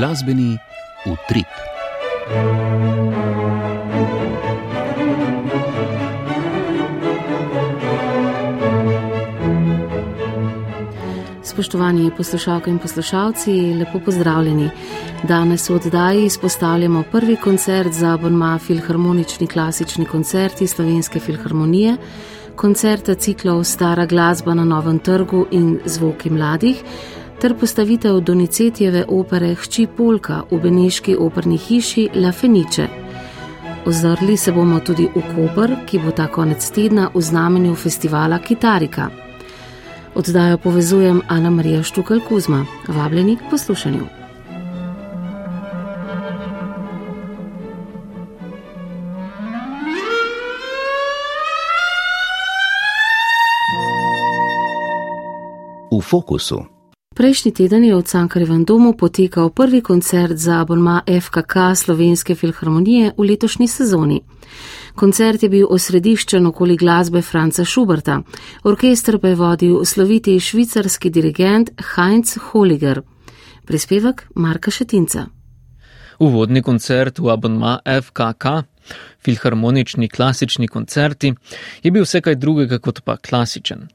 Glasbeni utrip. Spoštovani poslušalke in poslušalci, lepo pozdravljeni. Danes v oddaji izpostavljamo prvi koncert za Bonma Filharmonični klasični koncerti Slovenske filharmonije, koncerta ciklov Stara glasba na Novem trgu in Zvoki mladih, ter postavitev Donizetjeve opere Hči Polka v Beneški operni hiši La Fenice. Ozrli se bomo tudi v Koper, ki bo ta konec tedna v znamenju festivala Kitarika. Oddajo povezujem Ana Marija Štukal Kuzma, vabljeni k poslušanju. V fokusu. Prejšnji teden je v Cankarjevem domu potekal prvi koncert za abonma FKK Slovenske filharmonije v letošnji sezoni. Koncert je bil osrediščen okoli glasbe Franca Schuberta, orkester pa je vodil sloviti švicarski dirigent Heinz Holiger. Prispevek Marka Šetinca. Uvodni koncert v abonma FKK, filharmonični klasični koncerti, je bil vse kaj drugega kot pa klasičen.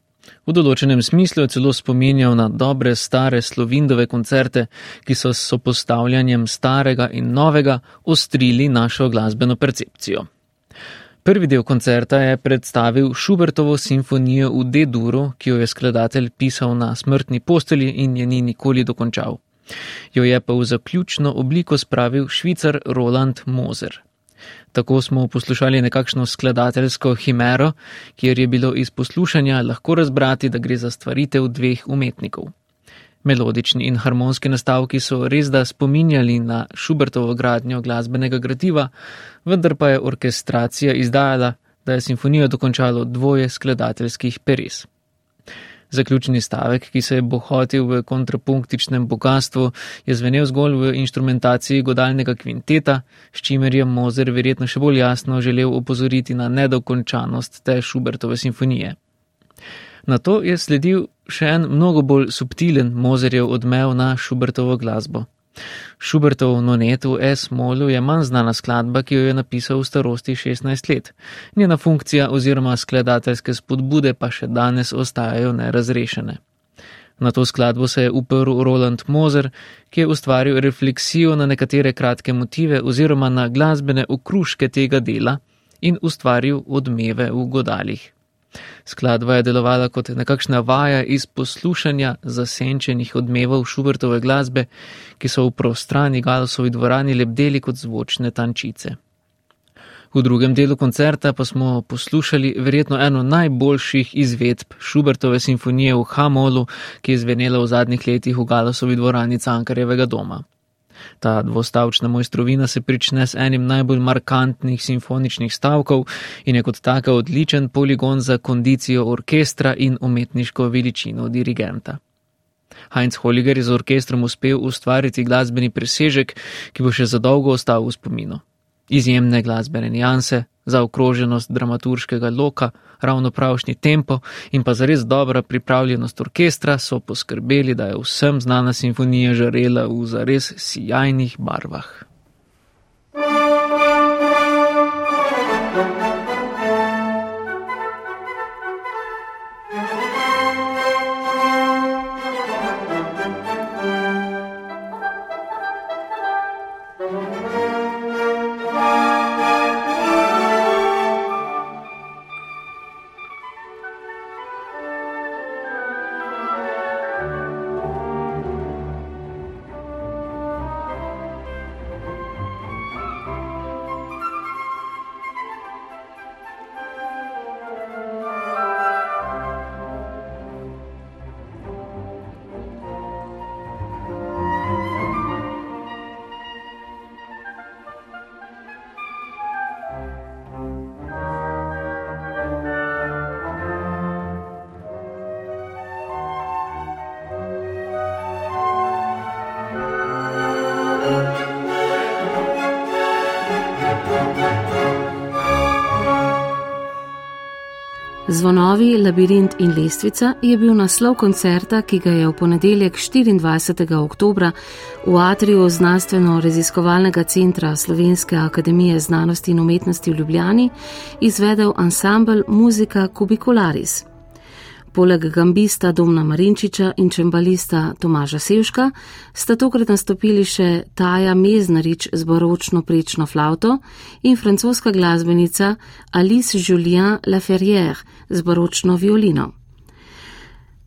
V določenem smislu je celo spominjal na dobre stare slovindove koncerte, ki so s sopostavljanjem starega in novega ostrili našo glasbeno percepcijo. Prvi del koncerta je predstavil Schubertovo simfonijo v D-duru, ki jo je skladatelj pisal na smrtni posteli in je ni nikoli dokončal. Jo je pa v zaključno obliko spravil švicar Roland Moser. Tako smo poslušali nekakšno skladateljsko himero, kjer je bilo iz poslušanja lahko razbrati, da gre za stvaritev dveh umetnikov. Melodični in harmonski nastavki so res da spominjali na Schubertovo gradnjo glasbenega gradiva, vendar pa je orkestracija izdajala, da je simfonijo dokončalo dvoje skladateljskih peres. Zaključni stavek, ki se je bohotil v kontrapunktičnem bogatstvu, je zvenel zgolj v instrumentaciji godalnega kvinteta, s čimer je Mozer verjetno še bolj jasno želel opozoriti na nedokončanost te Schubertove simfonije. Na to je sledil še en mnogo bolj subtilen Mozerjev odmev na Schubertovo glasbo. Schubertov nonet v S-molu je manj znana skladba, ki jo je napisal v starosti 16 let. Njena funkcija oziroma skladateljske spodbude pa še danes ostajajo nerazrešene. Na to skladbo se je uprl Roland Moser, ki je ustvaril refleksijo na nekatere kratke motive oziroma na glasbene okruške tega dela in ustvaril odmeve v godalih. Skladba je delovala kot nekakšna vaja iz poslušanja zasenčenih odmevov Šubertove glasbe, ki so v prostrani Galosovi dvorani lebdeli kot zvočne tančice. V drugem delu koncerta pa smo poslušali verjetno eno najboljših izvedb Šubertove simfonije v Hamolu, ki je zvenela v zadnjih letih v Galosovi dvorani Cankarjevega doma. Ta dvostavčna mojstrovina se prične s enim najbolj markantnih simfoničnih stavkov in je kot taka odličen poligon za kondicijo orkestra in umetniško veličino dirigenta. Heinz Holliger je z orkestrom uspel ustvariti glasbeni presežek, ki bo še zadolgo ostal v spominu. Izjemne glasbene nijanse, zaokroženost dramaturškega loka, ravno pravšnji tempo in pa zares dobra pripravljenost orkestra so poskrbeli, da je vsem znana simfonija žarela v zares sijajnih barvah. Zvonovi, labirint in lestvica je bil naslov koncerta, ki ga je v ponedeljek 24. oktober v atriju Znanstveno-raziskovalnega centra Slovenske akademije znanosti in umetnosti v Ljubljani izvedel ansambl Muzika Kubicularis. Poleg gambista Domna Marinčiča in čembalista Tomaža Sevška sta tokrat nastopili še Taja Meznarič z baročno prečno flauto in francoska glasbenica Alice Julien Laferrière z baročno violino.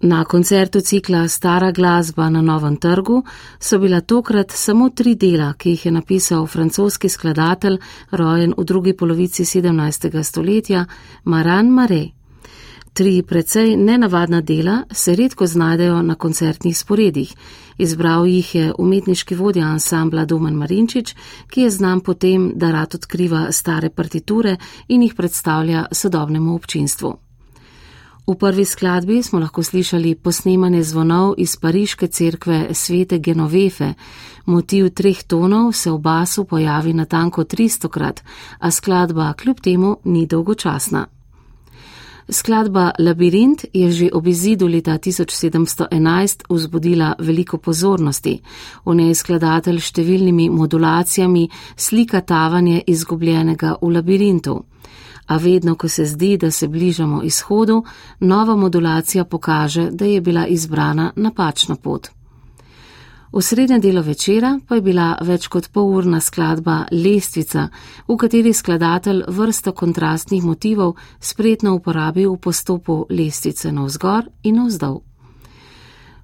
Na koncertu cikla Stara glasba na Novem trgu so bila tokrat samo tri dela, ki jih je napisal francoski skladatelj, rojen v drugi polovici 17. stoletja, Maran Marais. Tri precej nenavadna dela se redko znajdejo na koncertnih sporedih. Izbral jih je umetniški vodja ansambla Domen Marinčič, ki je znan potem, da rad odkriva stare partiture in jih predstavlja sodobnemu občinstvu. V prvi skladbi smo lahko slišali posnemanje zvonov iz pariške cerkve svete Genovefe. Motiv treh tonov se v basu pojavi na tanko 300 krat, a skladba kljub temu ni dolgočasna. Skladba Labirint je že ob izidu leta 1711 vzbudila veliko pozornosti. V njej skladatelj številnimi modulacijami slika tavanje izgubljenega v labirintu. A vedno, ko se zdi, da se bližamo izhodu, nova modulacija pokaže, da je bila izbrana napačna pot. V srednje delo večera pa je bila več kot polurna skladba Lestvica, v kateri skladatelj vrsto kontrastnih motivov spretno uporabi v postopu lestvice navzgor in navzdol.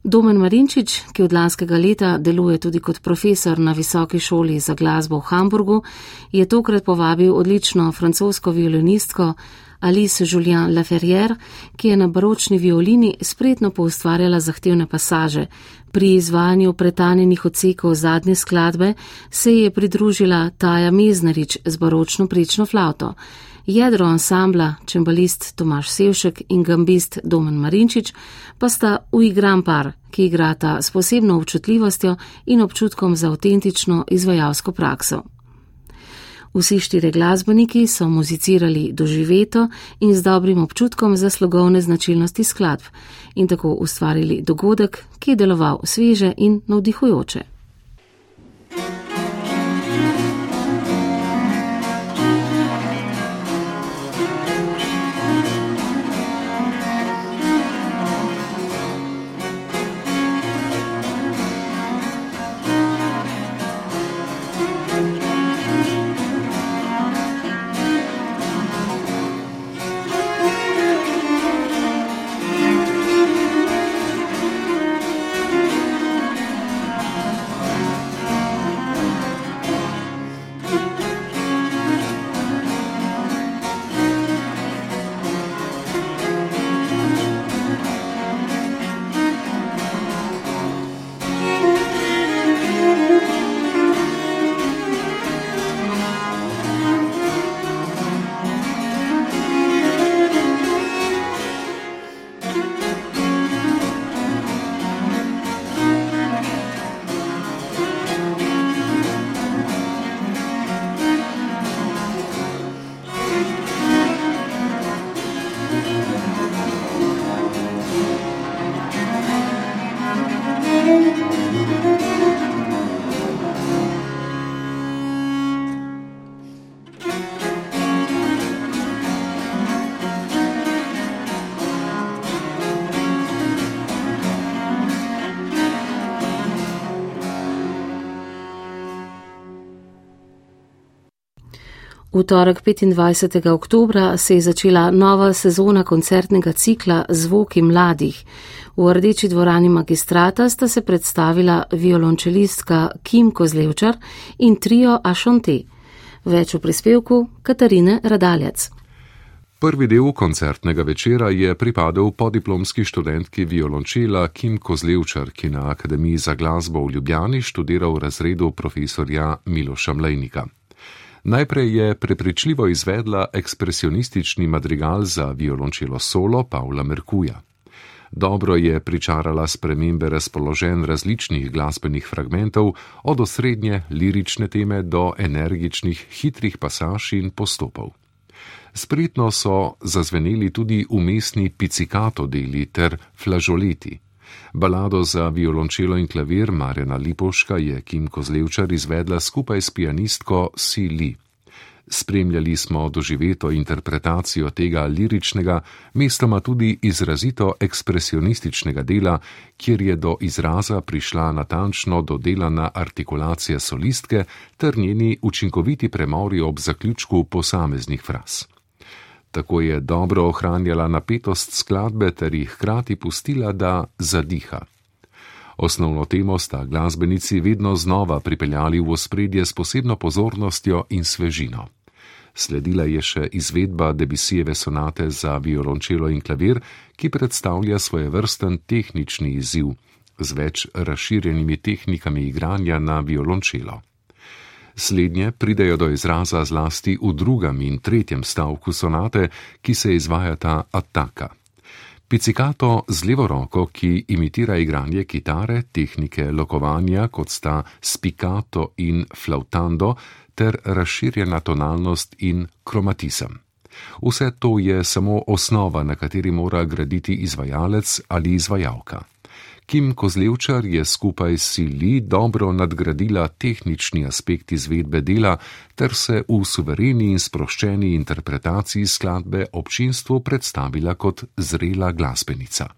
Domen Marinčič, ki od lanskega leta deluje tudi kot profesor na visoki šoli za glasbo v Hamburgu, je tokrat povabil odlično francosko violinistko Alice Julien Laferrière, ki je na baročni violini spretno poustvarjala zahtevne pasaže. Pri izvajanju pretanjenih odsekov zadnje skladbe se je pridružila Taja Meznarič z baročno prečno flauto. Jedro ansambla, čembalist Tomaš Sevšek in gambist Domen Marinčič, pa sta uigran par, ki igrata s posebno občutljivostjo in občutkom za avtentično izvajalsko prakso. Vsi štiri glasbeniki so muzicirali doživeto in z dobrim občutkom za slogovne značilnosti skladb in tako ustvarili dogodek, ki je deloval sveže in navdihujoče. V torek 25. oktober se je začela nova sezona koncertnega cikla Zvoki mladih. V rdeči dvorani magistrata sta se predstavila violončelistka Kim Kozlevčar in trio Ašonte. Več v prispevku Katarine Radaljec. Prvi del koncertnega večera je pripadal podiplomski študentki violončela Kim Kozlevčar, ki na Akademiji za glasbo v Ljubljani študira v razredu profesorja Miloša Mlejnika. Najprej je prepričljivo izvedla ekspresionistični madrigal za violončelo solo Pavla Merkuja. Dobro je pričarala spremembe razpoložen različnih glasbenih fragmentov, od osrednje lirične teme do energičnih hitrih pasaž in postopov. Spretno so zazveneli tudi umestni pizzicato deli ter flažoleti. Balado za violončelo in klavir Marjana Lipoška je Kim Kozlevčar izvedla skupaj s pianistko Si Li. Spremljali smo doživeto interpretacijo tega liričnega, mestoma tudi izrazito ekspresionističnega dela, kjer je do izraza prišla natančno dodelana artikulacija solistke ter njeni učinkoviti premori ob zaključku posameznih fraz. Tako je dobro ohranjala napetost skladbe ter jih hkrati pustila, da zadiha. Osnovno temo sta glasbenici vedno znova pripeljali v ospredje s posebno pozornostjo in svežino. Sledila je še izvedba Debisijeve sonate za violončelo in klavir, ki predstavlja svoje vrsten tehnični izziv z več razširjenimi tehnikami igranja na violončelo. Slednje pridejo do izraza zlasti v drugem in tretjem stavku sonate, ki se izvajata ataka. Pizzicato z levo roko, ki imitira igranje kitare, tehnike lokovanja, kot sta spiccato in flautando, ter razširjena tonalnost in kromatizem. Vse to je samo osnova, na kateri mora graditi izvajalec ali izvajalka. Kim Kozlevčar je skupaj s Sili dobro nadgradila tehnični aspekt izvedbe dela ter se v suvereni in sproščeni interpretaciji skladbe občinstvu predstavila kot zrela glasbenica.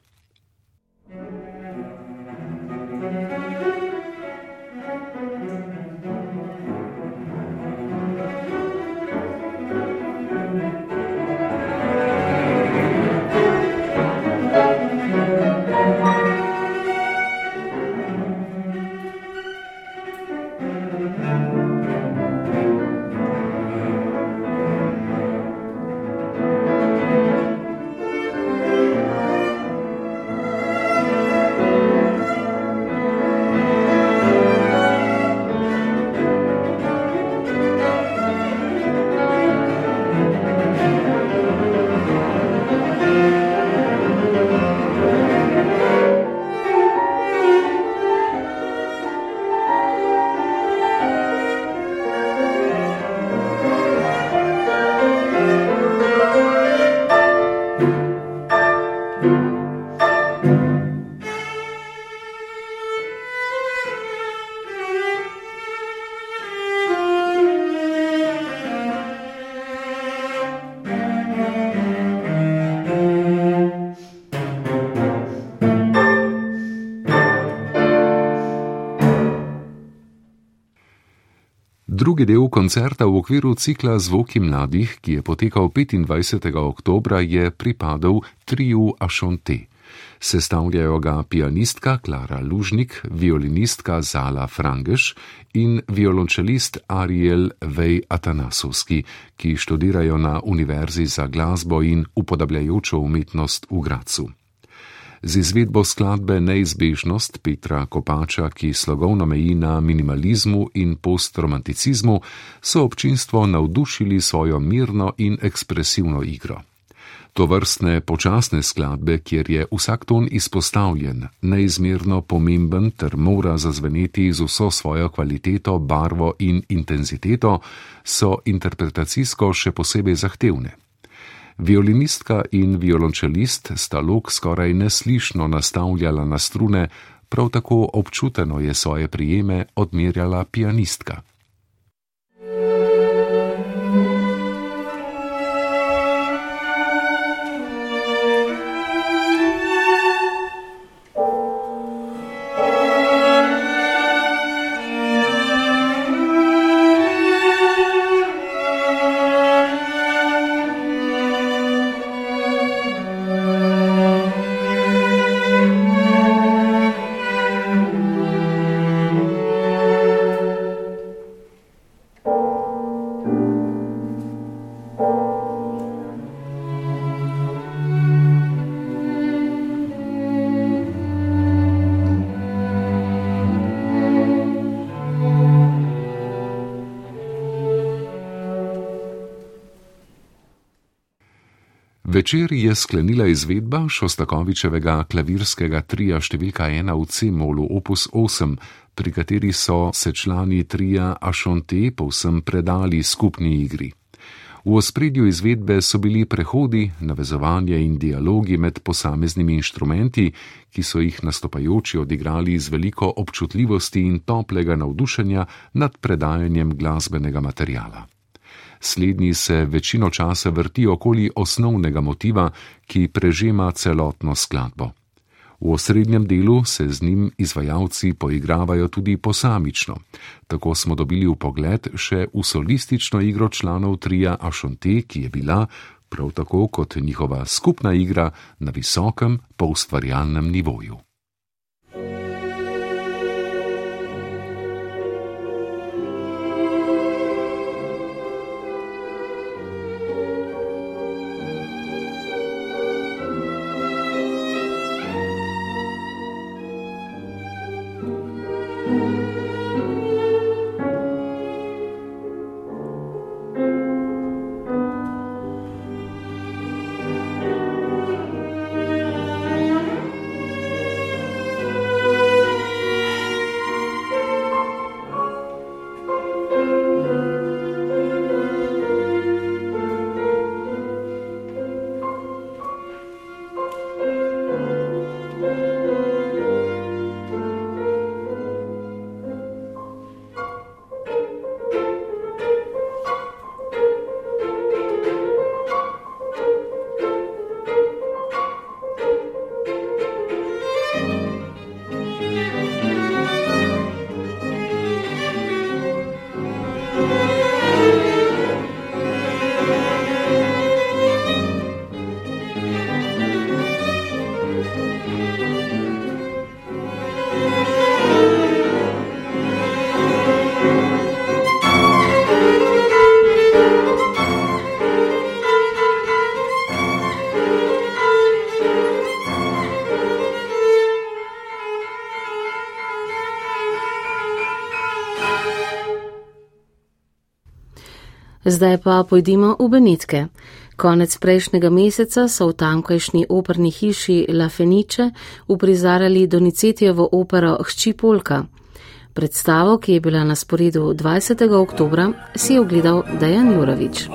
Drugi del koncerta v okviru cikla Zvoki mladih, ki je potekal 25. oktober, je pripadal triu Ašonte. Sestavljajo ga pianistka Klara Lužnik, violinistka Zala Frangeš in violončelist Ariel Vej Atanasovski, ki študirajo na Univerzi za glasbo in upodabljajočo umetnost v Gracu z izvedbo skladbe Neizbežnost Petra Kopača, ki slogovno meji na minimalizmu in postromanticizmu, so občinstvo navdušili svojo mirno in ekspresivno igro. To vrstne počasne skladbe, kjer je vsak ton izpostavljen, neizmerno pomemben ter mora zazveneti z vso svojo kvaliteto, barvo in intenziteto, so interpretacijsko še posebej zahtevne. Violinistka in violončelist sta lok skoraj neslišno nastavljala na strune, prav tako občuteno je svoje prijeme odmerjala pianistka. Večer je sklenila izvedba Šostakovičevega klavirskega trija številka ena v C-molu opus 8, pri kateri so se člani trija Ašonte povsem predali skupni igri. V ospredju izvedbe so bili prehodi, navezovanje in dialogi med posameznimi inštrumenti, ki so jih nastopajoči odigrali z veliko občutljivosti in toplega navdušenja nad predajanjem glasbenega materijala. Slednji se večino časa vrti okoli osnovnega motiva, ki prežema celotno skladbo. V osrednjem delu se z njim izvajalci poigravajo tudi posamično. Tako smo dobili v pogled še v solistično igro članov trija Ašonte, ki je bila, prav tako kot njihova skupna igra, na visokem poustvarjalnem nivoju. Zdaj pa pojdimo v Benitke. Konec prejšnjega meseca so v tankajšnji operni hiši La Fenice uprizarjali Donicetijevo opero Hči Polka. Predstavo, ki je bila na sporedu 20. oktobra, si je ogledal Dejan Jurovič.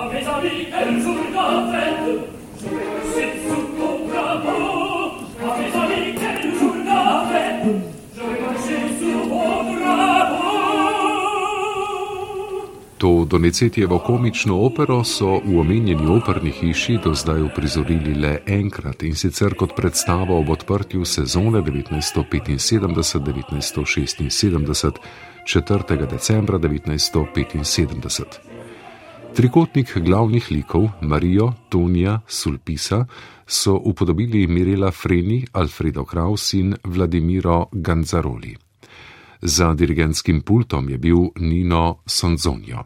To Donicetijevo komično opero so v omenjeni operni hiši do zdaj uprizorili le enkrat in sicer kot predstavo ob odprtju sezone 1975-1976, 4. decembra 1975. Trikotnik glavnih likov Marijo, Tonija, Sulpisa so upodobili Mirela Freni, Alfredo Kraus in Vladimiro Ganzaroli. Za dirigentskim pultom je bil Nino Sonzonjo.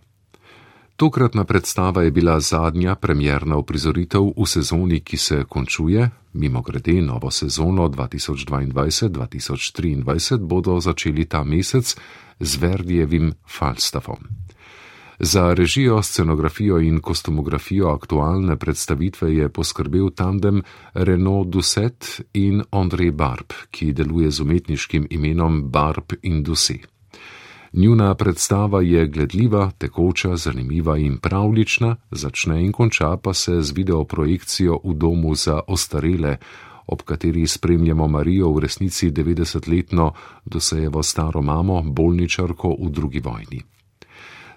Tokratna predstava je bila zadnja premjerna uprizoritev v sezoni, ki se končuje, mimo grede novo sezono 2022-2023 bodo začeli ta mesec z Verdijevim Falstafom. Za režijo, scenografijo in kostumografijo aktualne predstavitve je poskrbel tandem Renaud Dusset in André Barb, ki deluje z umetniškim imenom Barb in Dusset. Njuna predstava je gledljiva, tekoča, zanimiva in pravlična, začne in konča pa se z videoprojekcijo v domu za ostarele, ob kateri spremljamo Marijo v resnici 90-letno dosejevo staro mamo, bolničarko v drugi vojni.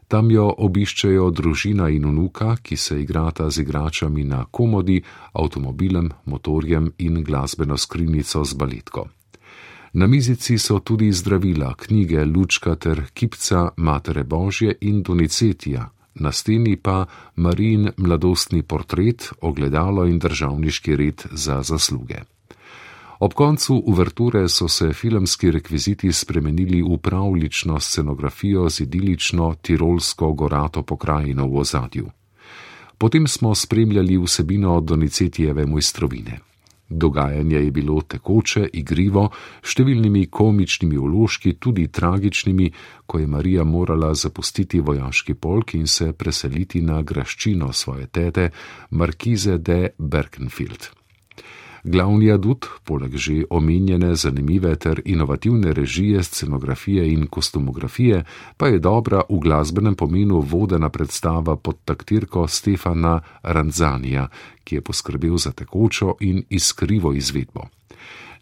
Tam jo obiščejo družina in unuka, ki se igrata z igračami na komodi, avtomobilem, motorjem in glasbeno skrinjico z baletko. Na mizici so tudi zdravila, knjige, lučka ter kipca Matere Božje in Donicetija, na steni pa Marin mladostni portret, ogledalo in državniški red za zasluge. Ob koncu uverture so se filmski rekviziti spremenili v pravlično scenografijo z idilično tirolsko gorato pokrajino v ozadju. Potem smo spremljali vsebino Donicetijeve mojstrovine. Dogajanje je bilo tekoče, igrivo, številnimi komičnimi vložki, tudi tragičnimi, ko je Marija morala zapustiti vojaški polk in se preseliti na graščino svoje tete, Markize de Berkenfield. Glavni adut, poleg že omenjene zanimive ter inovativne režije, scenografije in kostumografije, pa je dobra v glasbenem pomenu vodena predstava pod taktirko Stefana Ranzanija, ki je poskrbel za tekočo in iskrivo izvedbo.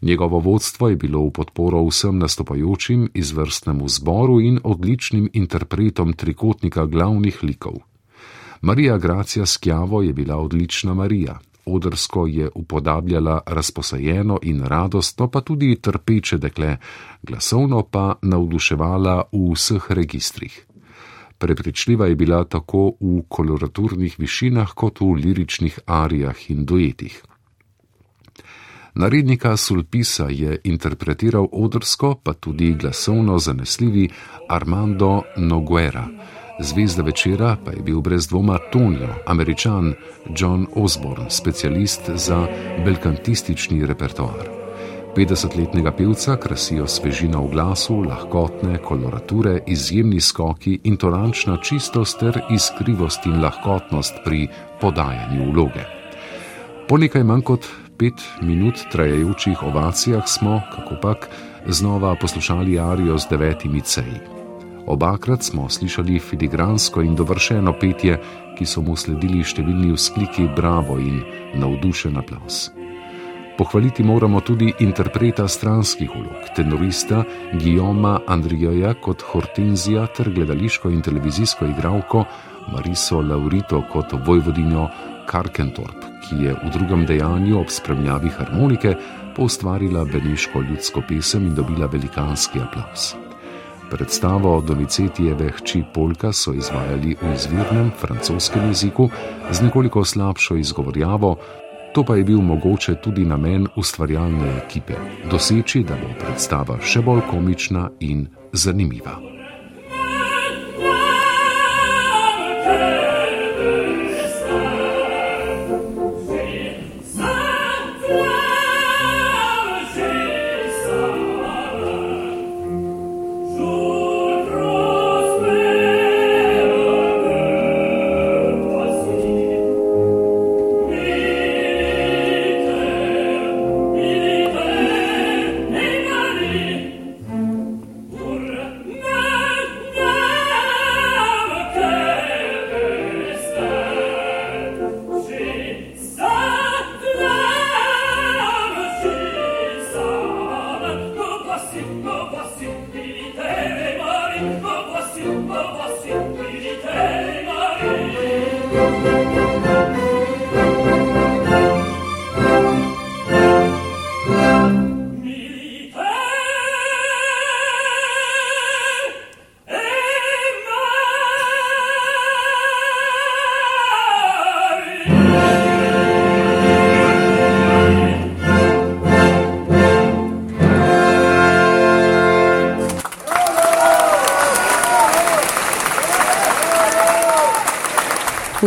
Njegovo vodstvo je bilo v podporo vsem nastopajočim izvrstnemu zboru in odličnim interpretom trikotnika glavnih likov. Marija Gracija Skjavo je bila odlična Marija, odrsko je upodabljala razposajeno in radostno, pa tudi trpeče dekle, glasovno pa navduševala v vseh registrih. Prepričljiva je bila tako v koloraturnih višinah kot v liričnih arijah in duetih. Narednika Sulpisa je interpretiral odrsko, pa tudi glasovno zanesljivi Armando Noguera. Zvezda večera pa je bil brez dvoma Tonio, američan John Osborne, specialist za belkantistični repertoar. 50-letnega pevca krasijo svežina v glasu, lahkotne kolorature, izjemni skoki in torančna čistost ter iskrivost in lahkotnost pri podajanju vloge. Po nekaj manj kot pet minut trajajočih ovacijah smo, kako pak, znova poslušali Arijo z devetimi ceji. Obakrat smo slišali filigransko in dovršeno petje, ki so mu sledili številni vzkliki bravo in navdušen aplaus. Pohvaliti moramo tudi interpreta stranskih ulog, tenorista Guillaume Andrijoja kot Hortenzija ter gledališko in televizijsko igralko Mariso Laurito kot vojvodinjo Karkentorp, ki je v drugem dejanju ob spremljavi harmonike poustvarila beneško ljudsko pesem in dobila velikanski aplaus. Predstavo Donizetijeve hči Polka so izvajali v izvirnem francoskem jeziku z nekoliko slabšo izgovorjavo, to pa je bil mogoče tudi namen ustvarjalne ekipe - doseči, da bo predstava še bolj komična in zanimiva.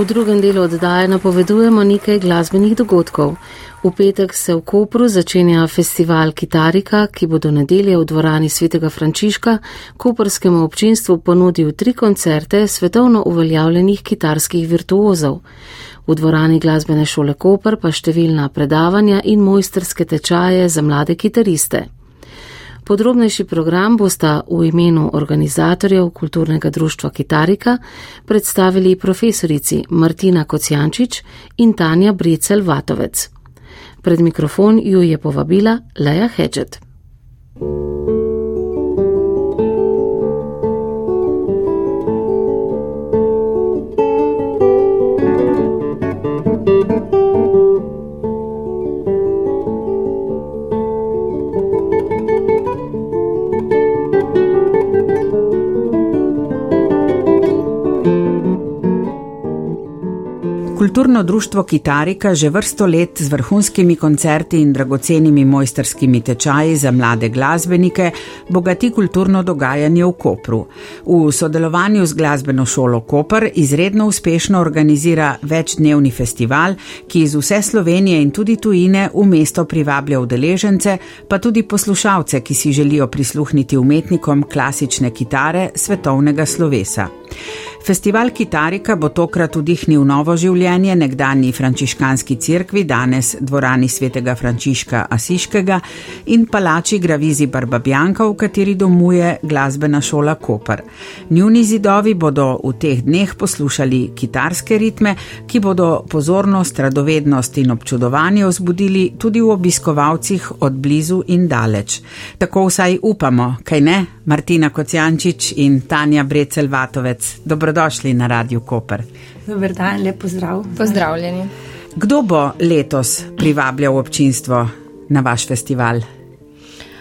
V drugem delu oddaje napovedujemo nekaj glasbenih dogodkov. V petek se v Kopru začenja festival Kitarika, ki bo do nedelje v dvorani svetega Frančiška koprskemu občinstvu ponudil tri koncerte svetovno uveljavljenih kitarskih virtuozov. V dvorani glasbene šole Koper pa številna predavanja in mojsterske tečaje za mlade kitariste. Podrobnejši program bosta v imenu organizatorjev kulturnega društva Kitarika predstavili profesorici Martina Kocijančič in Tanja Bricel Vatovec. Pred mikrofon ju je povabila Leja Hedžet. Kulturno društvo Kitarika že vrsto let z vrhunskimi koncerti in dragocenimi mojsterskimi tečaji za mlade glasbenike bogati kulturno dogajanje v Kopru. V sodelovanju z glasbeno šolo Koper izredno uspešno organizira večdnevni festival, ki iz vse Slovenije in tudi tujine v mesto privablja udeležence, pa tudi poslušalce, ki si želijo prisluhniti umetnikom klasične kitare svetovnega slovesa. Festival Kitarika bo tokrat vdihnil novo življenje nekdani frančiškanski cerkvi, danes dvorani svetega Frančiška Asiškega in palači Gravizi Barbabjanka, v kateri domuje glasbena šola Koper. Njuni zidovi bodo v teh dneh poslušali kitarske ritme, ki bodo pozornost, radovednost in občudovanje vzbudili tudi v obiskovalcih od blizu in daleč. Tako vsaj upamo, kaj ne, Martina Kocijančič in Tanja Brecel-Vatovec. Dobrodošli na Radio Koper. Dober dan, lep pozdrav. Pozdravljeni. Kdo bo letos privabljal občinstvo na vaš festival?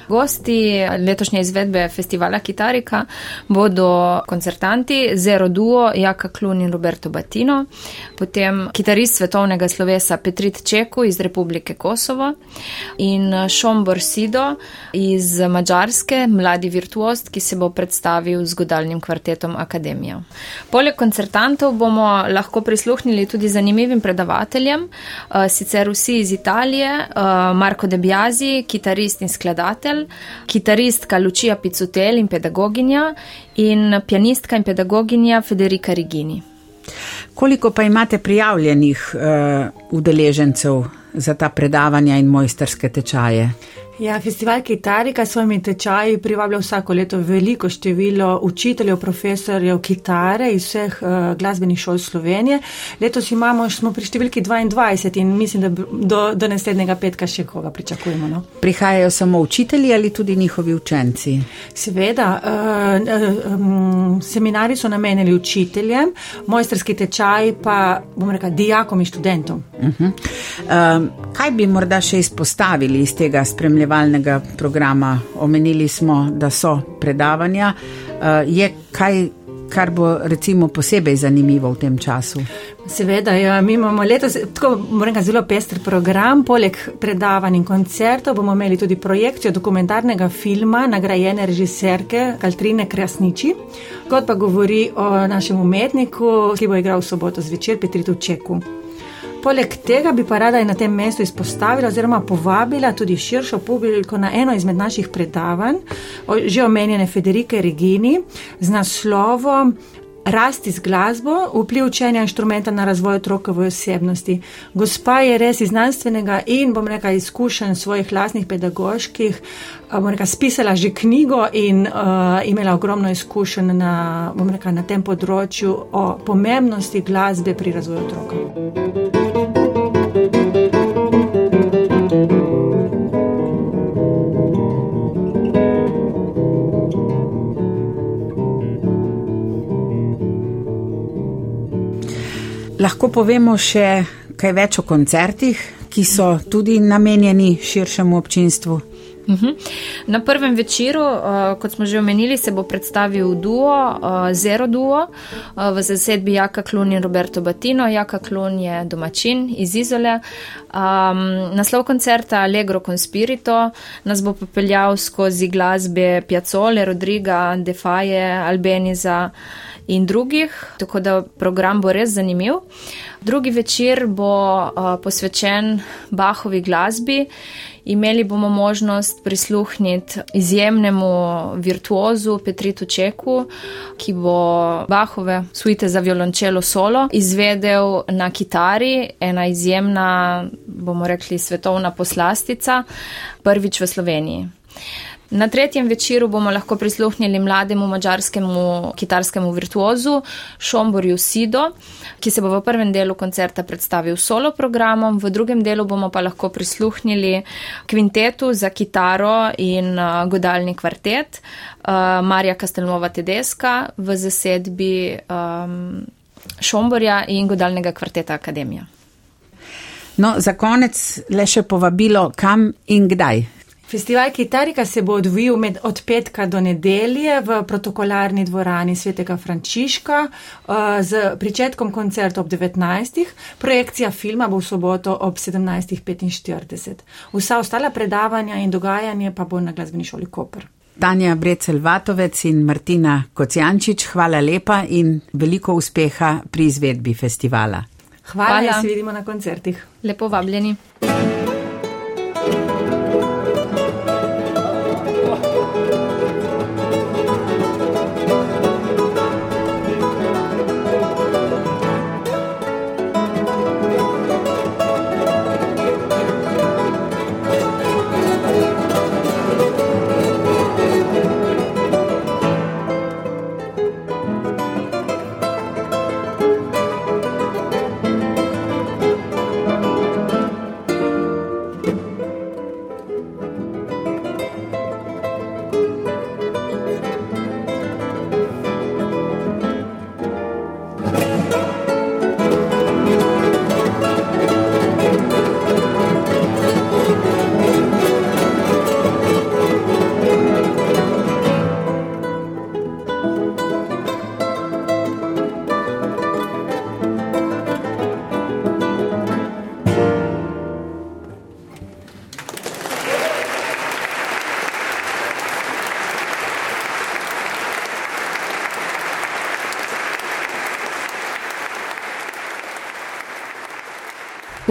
Gosti letošnje izvedbe festivala Kitarika bodo koncertanti Zero Duo, Jaka Klun in Roberto Batino, potem kitarist svetovnega slovesa Petrit Čeku iz Republike Kosovo in Šombor Sido iz Mačarske, mladi virtuost, ki se bo predstavil z godalnim kvartetom Akademija. Poleg koncertantov bomo lahko prisluhnili tudi zanimivim predavateljem, sicer vsi iz Italije, Marko Debjazi, kitarist in skladatelj, kitaristka Lučija Picutel in pedagoginja in pianistka in pedagoginja Federica Rigini. Koliko pa imate prijavljenih uh, udeležencev za ta predavanja in mojsterske tečaje? Ja, festival Kitarika s svojimi tečaji privablja vsako leto veliko število učiteljev, profesorjev kitare iz vseh uh, glasbenih šol Slovenije. Letos imamo, smo pri številki 22 in mislim, da do, do naslednjega petka še koga pričakujemo. No? Prihajajo samo učitelji ali tudi njihovi učenci? Seveda, uh, um, seminari so namenjeni učiteljem, mojsterski tečaj pa, bom rekel, dijakom in študentom. Uh -huh. um, kaj bi morda še izpostavili iz tega spremljanja? Izobraževalnega programa. Omenili smo, da so predavanja. Uh, je kaj, kar bo recimo posebej zanimivo v tem času? Seveda, ja, mi imamo letos tako rekel, zelo pester program. Poleg predavanj in koncertov bomo imeli tudi projekcijo dokumentarnega filma nagrajene režiserke Kaltrine Krasniči, kot pa govori o našem umetniku, ki bo igral v soboto zvečer Petritu Čeku. Poleg tega bi pa rada na tem mestu izpostavila oziroma povabila tudi širšo publiko na eno izmed naših predavanj, že omenjene Federike Regini z naslovom Rasti z glasbo, vpliv učenja inštrumenta na razvoj otrokove osebnosti. Gospa je res iz znanstvenega in, bom rekel, izkušenj svojih lasnih pedagoških, bom rekel, spisala že knjigo in uh, imela ogromno izkušenj na, rekel, na tem področju o pomembnosti glasbe pri razvoju otroka. Lahko povemo še kaj več o koncertih, ki so tudi namenjeni širšemu občinstvu. Mhm. Na prvem večeru, uh, kot smo že omenili, se bo predstavil duo, uh, Zero Duo, uh, v zasedbi Jaka Klun in Roberto Batino. Jaka Klun je domačin iz Izole. Um, naslov koncerta Allegro Conspirito nas bo popeljal skozi glasbe Piazzole, Rodriga, Defaje, Albeniza in drugih, tako da program bo res zanimiv. Drugi večer bo uh, posvečen Bahovi glasbi. Imeli bomo možnost prisluhniti izjemnemu virtuozu Petritu Čeku, ki bo Bahove suite za violončelo solo izvedel na kitari, ena izjemna, bomo rekli, svetovna poslastica, prvič v Sloveniji. Na tretjem večeru bomo lahko prisluhnili mlademu mačarskemu kitarskemu virtuozu Šomborju Sido, ki se bo v prvem delu koncerta predstavil solo programom, v drugem delu bomo pa lahko prisluhnili kvintetu za kitaro in uh, godalni kvartet uh, Marija Kastelnova Tedeska v zasedbi um, Šomborja in godalnega kvarteta Akademija. No, za konec le še povabilo, kam in kdaj. Festival Kitarika se bo odvijal med od petka do nedelje v protokolarni dvorani svetega Frančiška uh, z pričetkom koncerta ob 19. Projekcija filma bo v soboto ob 17.45. Vsa ostala predavanja in dogajanje pa bo na glasbeni šoli Koper. Tanja Brecel-Vatovec in Martina Kocijančič, hvala lepa in veliko uspeha pri izvedbi festivala. Hvala, hvala. da se vidimo na koncertih. Lepo vabljeni.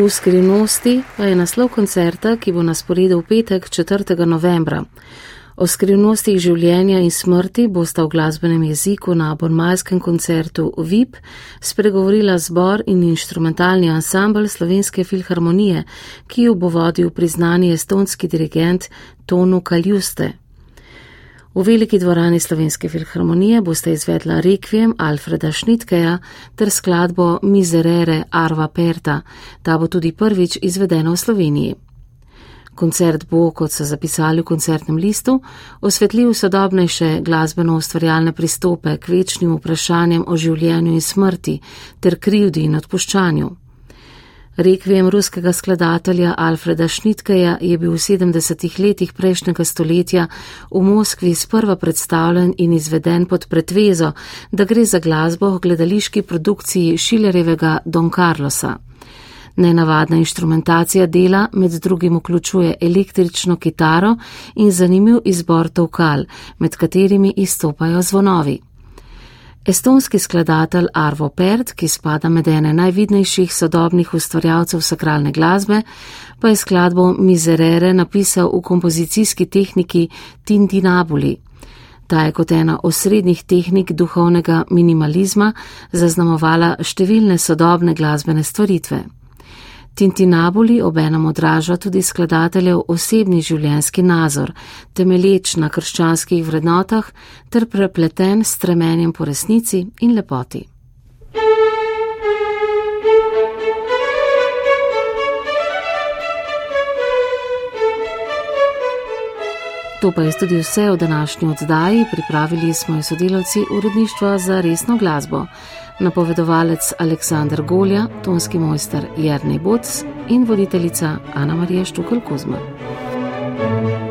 V skrivnosti pa je naslov koncerta, ki bo na sporedu v petek 4. novembra. O skrivnostih življenja in smrti bosta v glasbenem jeziku na bonmajskem koncertu VIP spregovorila zbor in instrumentalni ansambl Slovenske filharmonije, ki jo bo vodil priznani estonski dirigent Tonu Kaljuste. V veliki dvorani Slovenske filharmonije boste izvedla rekvijem Alfreda Šnitkeja ter skladbo Miserere Arva Perta, ta bo tudi prvič izvedena v Sloveniji. Koncert bo, kot so zapisali v koncertnem listu, osvetlil sodobnejše glasbeno ustvarjalne pristope k večnim vprašanjem o življenju in smrti ter krivdi in odpuščanju. Rekvijem ruskega skladatelja Alfreda Šnitkeja je bil v 70-ih letih prejšnjega stoletja v Moskvi sprva predstavljen in izveden pod pretvezo, da gre za glasbo v gledališki produkciji Šilerjevega Don Carlosa. Nenavadna inštrumentacija dela med drugim vključuje električno kitaro in zanimiv izbor tovkal, med katerimi izstopajo zvonovi. Estonski skladatelj Arvo Pert, ki spada med ene najvidnejših sodobnih ustvarjalcev sakralne glasbe, pa je skladbo Miserere napisal v kompozicijski tehniki Tintinabuli. Ta je kot ena osrednjih tehnik duhovnega minimalizma zaznamovala številne sodobne glasbene stvaritve. Tintinabuli obenem odraža tudi skladateljev osebni življenjski nazor, temelječ na krščanskih vrednotah ter prepleten s tremenjem po resnici in lepoti. To pa je tudi vse v današnji oddaji, pripravili smo jo sodelavci uredništva za resno glasbo napovedovalec Aleksandr Golja, tonski mojster Jarnej Boc in voditeljica Ana Marija Štukal Kozma. thank you